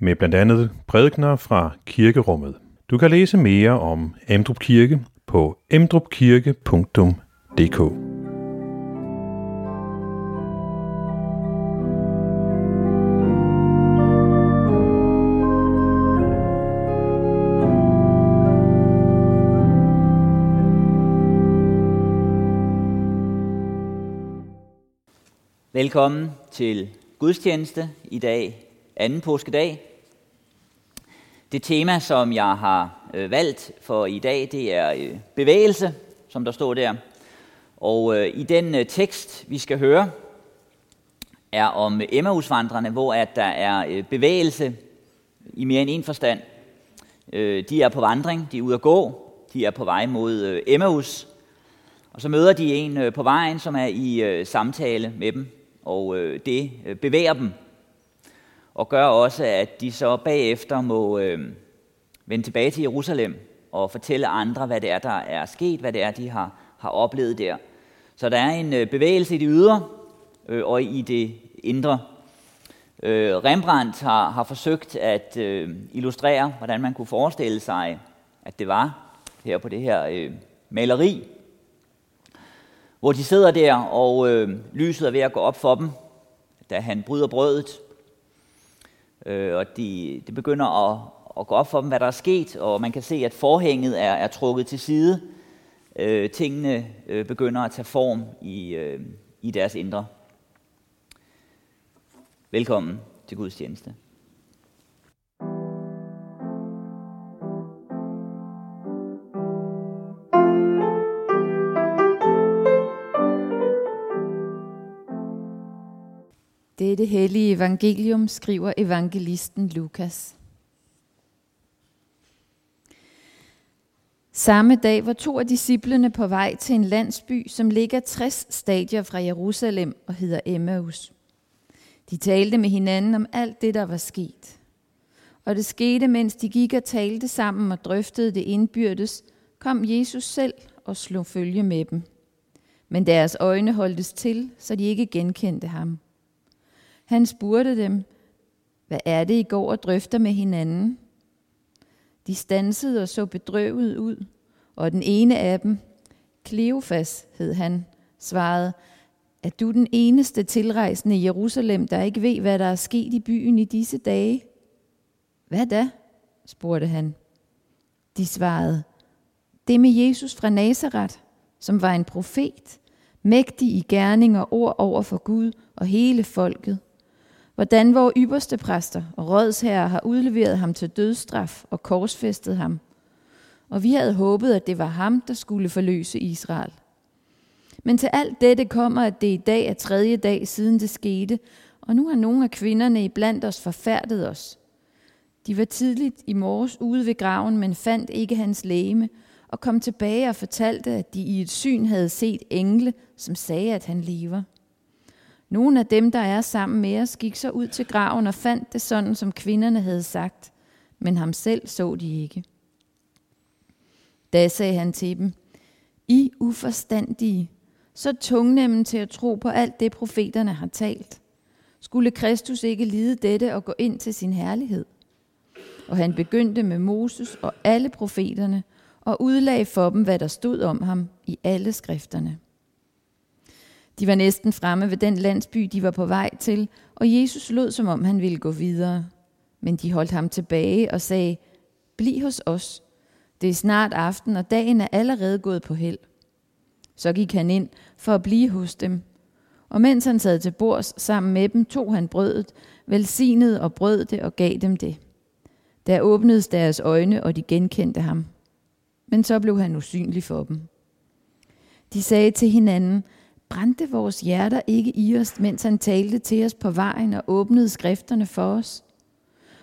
med blandt andet prædikner fra kirkerummet. Du kan læse mere om Emdrup Kirke på emdrupkirke.dk. Velkommen til gudstjeneste i dag, anden påskedag. Det tema, som jeg har øh, valgt for i dag, det er øh, bevægelse, som der står der. Og øh, i den øh, tekst, vi skal høre, er om Emmausvandrene, hvor at der er øh, bevægelse i mere end en forstand. Øh, de er på vandring, de er ude at gå, de er på vej mod øh, Emmaus, og så møder de en øh, på vejen, som er i øh, samtale med dem og øh, det øh, bevæger dem, og gør også, at de så bagefter må øh, vende tilbage til Jerusalem og fortælle andre, hvad det er, der er sket, hvad det er, de har, har oplevet der. Så der er en øh, bevægelse i det ydre øh, og i det indre. Øh, Rembrandt har, har forsøgt at øh, illustrere, hvordan man kunne forestille sig, at det var her på det her øh, maleri, hvor de sidder der, og øh, lyset er ved at gå op for dem, da han bryder brødet. Øh, og de, det begynder at, at gå op for dem, hvad der er sket, og man kan se, at forhænget er, er trukket til side. Øh, tingene øh, begynder at tage form i, øh, i deres indre. Velkommen til Guds tjeneste. Det hellige evangelium skriver evangelisten Lukas. Samme dag var to af disciplene på vej til en landsby, som ligger 60 stadier fra Jerusalem og hedder Emmaus. De talte med hinanden om alt det, der var sket. Og det skete, mens de gik og talte sammen og drøftede det indbyrdes, kom Jesus selv og slog følge med dem. Men deres øjne holdtes til, så de ikke genkendte ham. Han spurgte dem, hvad er det, I går og drøfter med hinanden? De stansede og så bedrøvet ud, og den ene af dem, Kleofas hed han, svarede, er du den eneste tilrejsende i Jerusalem, der ikke ved, hvad der er sket i byen i disse dage? Hvad da? spurgte han. De svarede, det med Jesus fra Nazareth, som var en profet, mægtig i gerning og ord over for Gud og hele folket hvordan vores ypperste præster og rådsherrer har udleveret ham til dødsstraf og korsfæstet ham. Og vi havde håbet, at det var ham, der skulle forløse Israel. Men til alt dette kommer, at det i dag er tredje dag siden det skete, og nu har nogle af kvinderne iblandt os forfærdet os. De var tidligt i morges ude ved graven, men fandt ikke hans læme, og kom tilbage og fortalte, at de i et syn havde set engle, som sagde, at han lever. Nogle af dem, der er sammen med os, gik så ud til graven og fandt det sådan, som kvinderne havde sagt, men ham selv så de ikke. Da sagde han til dem, I uforstandige, så tungnemmen til at tro på alt det, profeterne har talt. Skulle Kristus ikke lide dette og gå ind til sin herlighed? Og han begyndte med Moses og alle profeterne og udlagde for dem, hvad der stod om ham i alle skrifterne. De var næsten fremme ved den landsby, de var på vej til, og Jesus lod, som om han ville gå videre. Men de holdt ham tilbage og sagde, Bliv hos os. Det er snart aften, og dagen er allerede gået på held. Så gik han ind for at blive hos dem. Og mens han sad til bords sammen med dem, tog han brødet, velsignede og brød det og gav dem det. Der åbnedes deres øjne, og de genkendte ham. Men så blev han usynlig for dem. De sagde til hinanden, Brændte vores hjerter ikke i os, mens han talte til os på vejen og åbnede skrifterne for os?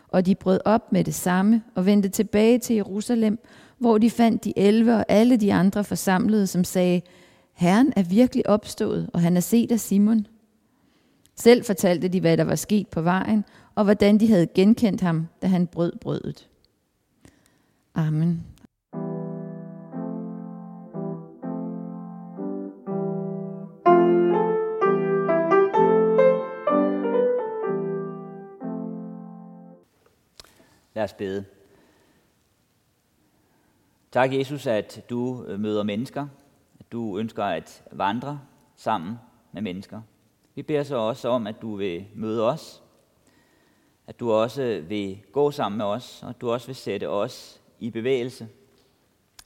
Og de brød op med det samme og vendte tilbage til Jerusalem, hvor de fandt de elve og alle de andre forsamlede, som sagde, Herren er virkelig opstået, og han er set af Simon. Selv fortalte de, hvad der var sket på vejen, og hvordan de havde genkendt ham, da han brød brødet. Amen. Lad os bede. Tak, Jesus, at du øh, møder mennesker, at du ønsker at vandre sammen med mennesker. Vi beder så også om, at du vil møde os, at du også vil gå sammen med os, og at du også vil sætte os i bevægelse.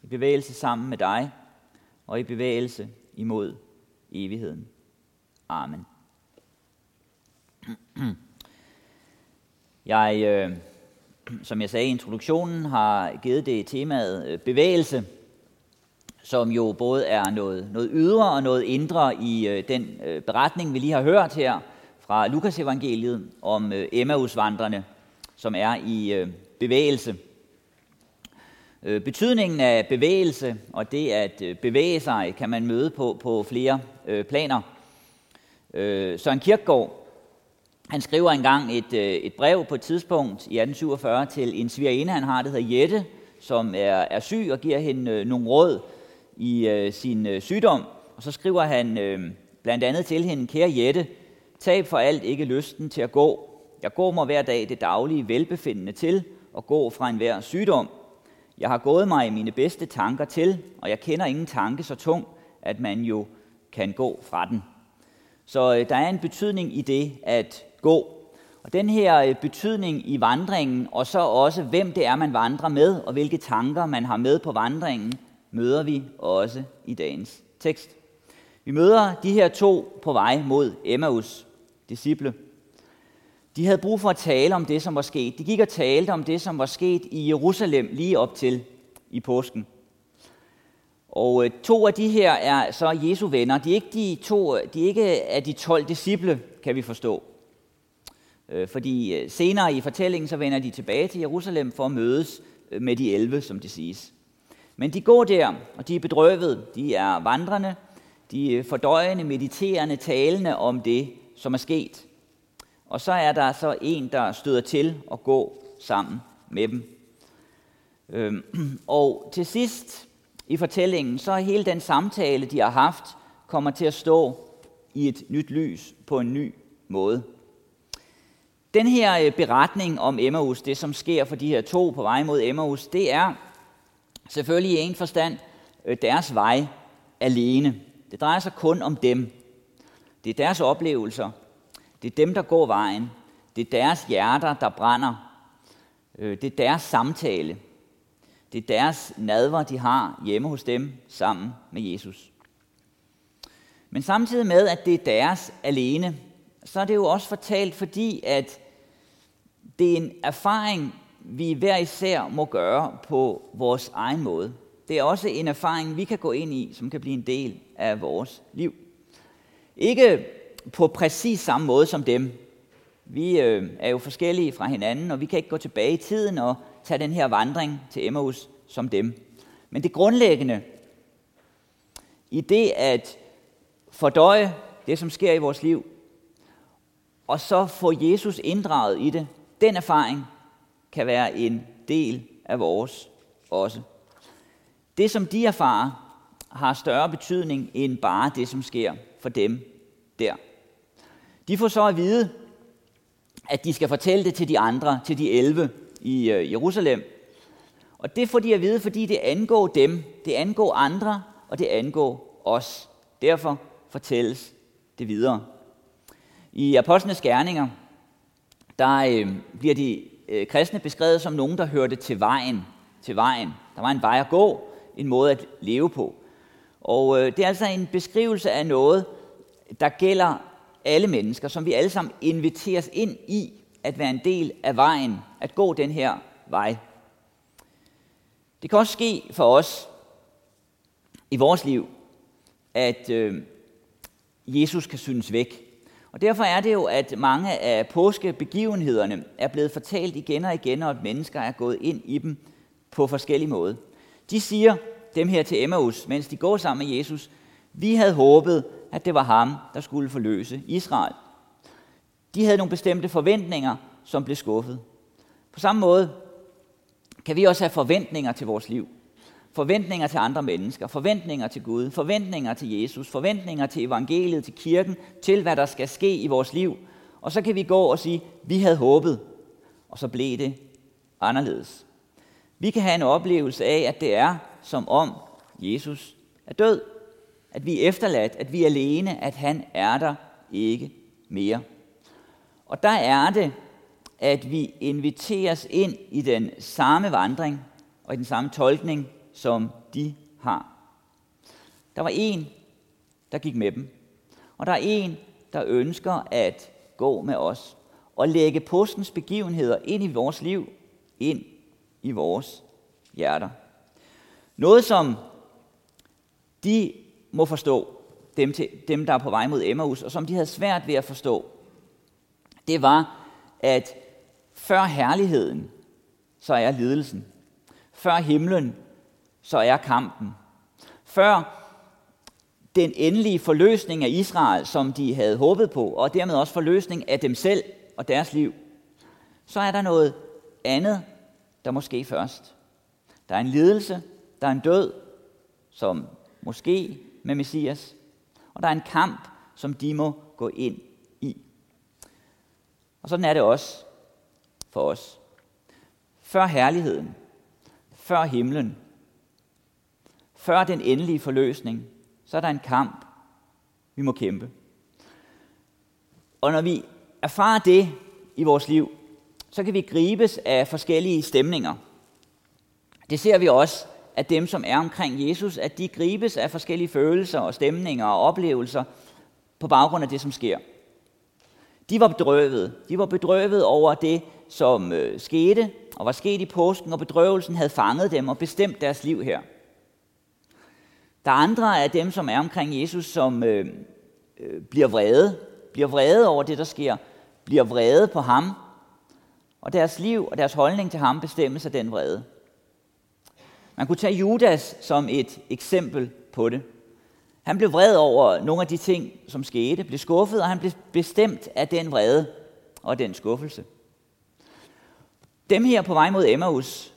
I bevægelse sammen med dig, og i bevægelse imod evigheden. Amen. Jeg, øh, som jeg sagde i introduktionen, har givet det temaet øh, bevægelse, som jo både er noget, noget ydre og noget indre i øh, den øh, beretning, vi lige har hørt her fra Lukas evangeliet om Emmausvandrene, som er i bevægelse. Betydningen af bevægelse og det at bevæge sig kan man møde på, på flere planer. Søren Kierkegaard han skriver engang et, øh, et brev på et tidspunkt i 1847 til en svigerinde, han har, der hedder Jette, som er, er syg og giver hende øh, nogle råd i øh, sin øh, sygdom. Og så skriver han øh, blandt andet til hende, kære Jette, tab for alt ikke lysten til at gå. Jeg går mig hver dag det daglige velbefindende til og gå fra enhver sygdom. Jeg har gået mig i mine bedste tanker til, og jeg kender ingen tanke så tung, at man jo kan gå fra den. Så øh, der er en betydning i det at gå. Og den her øh, betydning i vandringen, og så også hvem det er, man vandrer med, og hvilke tanker man har med på vandringen, møder vi også i dagens tekst. Vi møder de her to på vej mod Emmaus, disciple. De havde brug for at tale om det, som var sket. De gik og talte om det, som var sket i Jerusalem lige op til i påsken. Og øh, to af de her er så Jesu venner. De er ikke, de to, de er ikke af de 12 disciple, kan vi forstå. Øh, fordi øh, senere i fortællingen, så vender de tilbage til Jerusalem for at mødes øh, med de 11, som det siges. Men de går der, og de er bedrøvet. De er vandrende, de er fordøjende, mediterende, talende om det, som er sket. Og så er der så en, der støder til at gå sammen med dem. Øhm, og til sidst i fortællingen, så er hele den samtale, de har haft, kommer til at stå i et nyt lys på en ny måde. Den her øh, beretning om Emmaus, det som sker for de her to på vej mod Emmaus, det er selvfølgelig i en forstand øh, deres vej alene. Det drejer sig kun om dem. Det er deres oplevelser. Det er dem, der går vejen. Det er deres hjerter, der brænder. Øh, det er deres samtale. Det er deres nadver, de har hjemme hos dem sammen med Jesus. Men samtidig med, at det er deres alene, så er det jo også fortalt, fordi at det er en erfaring, vi hver især må gøre på vores egen måde. Det er også en erfaring, vi kan gå ind i, som kan blive en del af vores liv. Ikke på præcis samme måde som dem. Vi øh, er jo forskellige fra hinanden, og vi kan ikke gå tilbage i tiden og tage den her vandring til Emmaus som dem. Men det grundlæggende i det at fordøje det, som sker i vores liv, og så få Jesus inddraget i det, den erfaring kan være en del af vores også. Det, som de erfarer, har større betydning end bare det, som sker for dem der. De får så at vide, at de skal fortælle det til de andre, til de 11 i øh, Jerusalem. Og det får de at vide, fordi det angår dem, det angår andre, og det angår os. Derfor fortælles det videre. I Apostlenes Gerninger, der øh, bliver de øh, kristne beskrevet som nogen, der hørte til vejen. Til vejen. Der var en vej at gå, en måde at leve på. Og øh, det er altså en beskrivelse af noget, der gælder alle mennesker, som vi alle sammen inviteres ind i at være en del af vejen, at gå den her vej. Det kan også ske for os i vores liv, at øh, Jesus kan synes væk. Og derfor er det jo, at mange af påskebegivenhederne er blevet fortalt igen og igen, og at mennesker er gået ind i dem på forskellige måder. De siger dem her til Emmaus, mens de går sammen med Jesus, vi havde håbet, at det var ham, der skulle forløse Israel. De havde nogle bestemte forventninger, som blev skuffet. På samme måde kan vi også have forventninger til vores liv. Forventninger til andre mennesker, forventninger til Gud, forventninger til Jesus, forventninger til evangeliet, til kirken, til hvad der skal ske i vores liv. Og så kan vi gå og sige, vi havde håbet, og så blev det anderledes. Vi kan have en oplevelse af, at det er som om Jesus er død. At vi er efterladt, at vi er alene, at han er der ikke mere. Og der er det, at vi inviteres ind i den samme vandring og i den samme tolkning, som de har. Der var en, der gik med dem, og der er en, der ønsker at gå med os og lægge påskens begivenheder ind i vores liv, ind i vores hjerter. Noget, som de må forstå, dem, til, dem der er på vej mod Emmaus, og som de havde svært ved at forstå, det var, at før herligheden, så er lidelsen. Før himlen, så er kampen. Før den endelige forløsning af Israel, som de havde håbet på, og dermed også forløsning af dem selv og deres liv, så er der noget andet, der måske først. Der er en lidelse, der er en død, som måske med Messias, og der er en kamp, som de må gå ind i. Og sådan er det også for os. Før herligheden, før himlen, før den endelige forløsning, så er der en kamp, vi må kæmpe. Og når vi erfarer det i vores liv, så kan vi gribes af forskellige stemninger. Det ser vi også, at dem, som er omkring Jesus, at de gribes af forskellige følelser og stemninger og oplevelser på baggrund af det, som sker. De var bedrøvet. De var bedrøvet over det, som øh, skete og var sket i påsken, og bedrøvelsen havde fanget dem og bestemt deres liv her. Der er andre af dem, som er omkring Jesus, som øh, øh, bliver vrede, bliver vrede over det, der sker, bliver vrede på ham, og deres liv og deres holdning til ham bestemmes af den vrede. Man kunne tage Judas som et eksempel på det. Han blev vred over nogle af de ting, som skete, blev skuffet, og han blev bestemt af den vrede og den skuffelse. Dem her på vej mod Emmaus,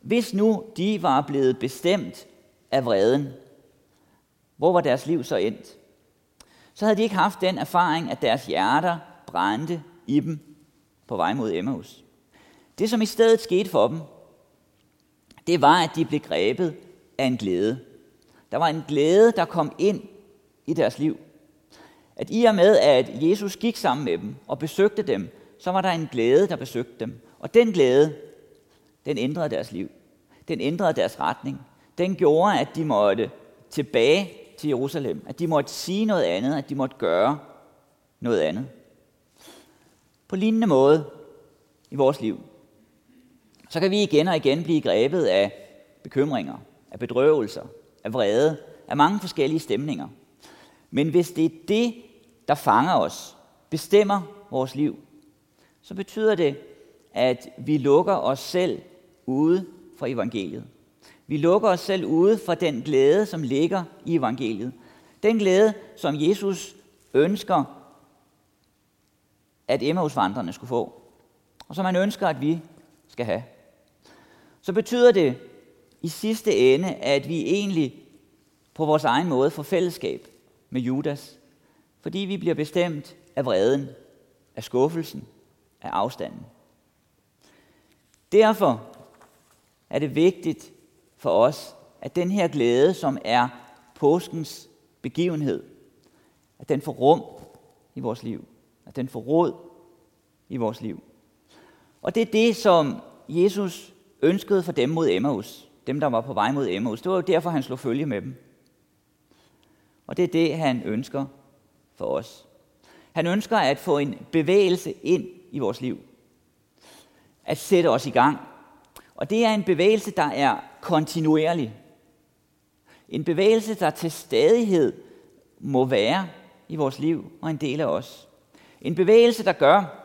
hvis nu de var blevet bestemt af vreden, hvor var deres liv så endt? Så havde de ikke haft den erfaring, at deres hjerter brændte i dem på vej mod Emmaus. Det, som i stedet skete for dem, det var, at de blev grebet af en glæde. Der var en glæde, der kom ind i deres liv. At i og med, at Jesus gik sammen med dem og besøgte dem, så var der en glæde, der besøgte dem. Og den glæde, den ændrede deres liv. Den ændrede deres retning. Den gjorde, at de måtte tilbage til Jerusalem. At de måtte sige noget andet, at de måtte gøre noget andet. På lignende måde i vores liv, så kan vi igen og igen blive grebet af bekymringer, af bedrøvelser, af vrede, af mange forskellige stemninger. Men hvis det er det, der fanger os, bestemmer vores liv, så betyder det, at vi lukker os selv ude fra evangeliet. Vi lukker os selv ude fra den glæde, som ligger i evangeliet. Den glæde, som Jesus ønsker, at Emmausvandrene skulle få. Og som han ønsker, at vi skal have. Så betyder det i sidste ende, at vi egentlig på vores egen måde får fællesskab med Judas. Fordi vi bliver bestemt af vreden, af skuffelsen, af afstanden. Derfor er det vigtigt for os, at den her glæde, som er påskens begivenhed, at den får rum i vores liv. At den får råd i vores liv. Og det er det, som Jesus ønskede for dem mod Emmaus. Dem, der var på vej mod Emmaus. Det var jo derfor, han slog følge med dem. Og det er det, han ønsker for os. Han ønsker at få en bevægelse ind i vores liv. At sætte os i gang. Og det er en bevægelse, der er kontinuerlig. En bevægelse, der til stadighed må være i vores liv og en del af os. En bevægelse, der gør,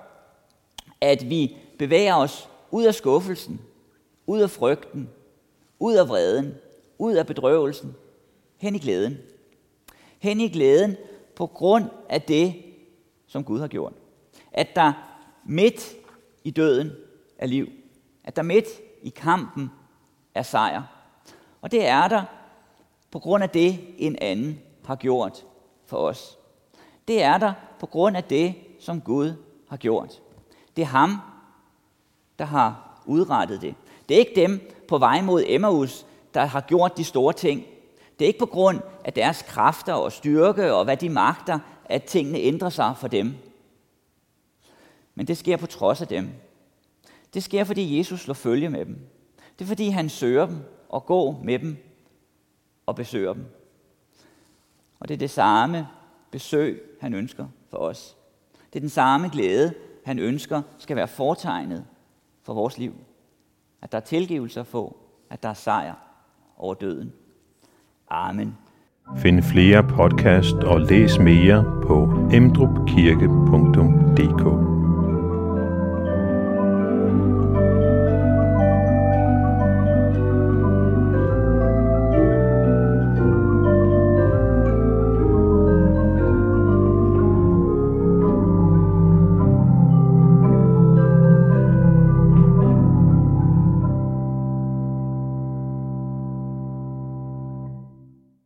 at vi bevæger os ud af skuffelsen, ud af frygten, ud af vreden, ud af bedrøvelsen, hen i glæden. Hen i glæden på grund af det, som Gud har gjort. At der midt i døden er liv. At der midt i kampen er sejr. Og det er der på grund af det, en anden har gjort for os. Det er der på grund af det, som Gud har gjort. Det er ham, der har udrettet det. Det er ikke dem på vej mod Emmaus, der har gjort de store ting. Det er ikke på grund af deres kræfter og styrke og hvad de magter, at tingene ændrer sig for dem. Men det sker på trods af dem. Det sker, fordi Jesus slår følge med dem. Det er, fordi han søger dem og går med dem og besøger dem. Og det er det samme besøg, han ønsker for os. Det er den samme glæde, han ønsker skal være fortegnet for vores liv. At der er tilgivelse at få, at der er sejr over døden. Amen. Find flere podcast og læs mere på emdrupkirke.dk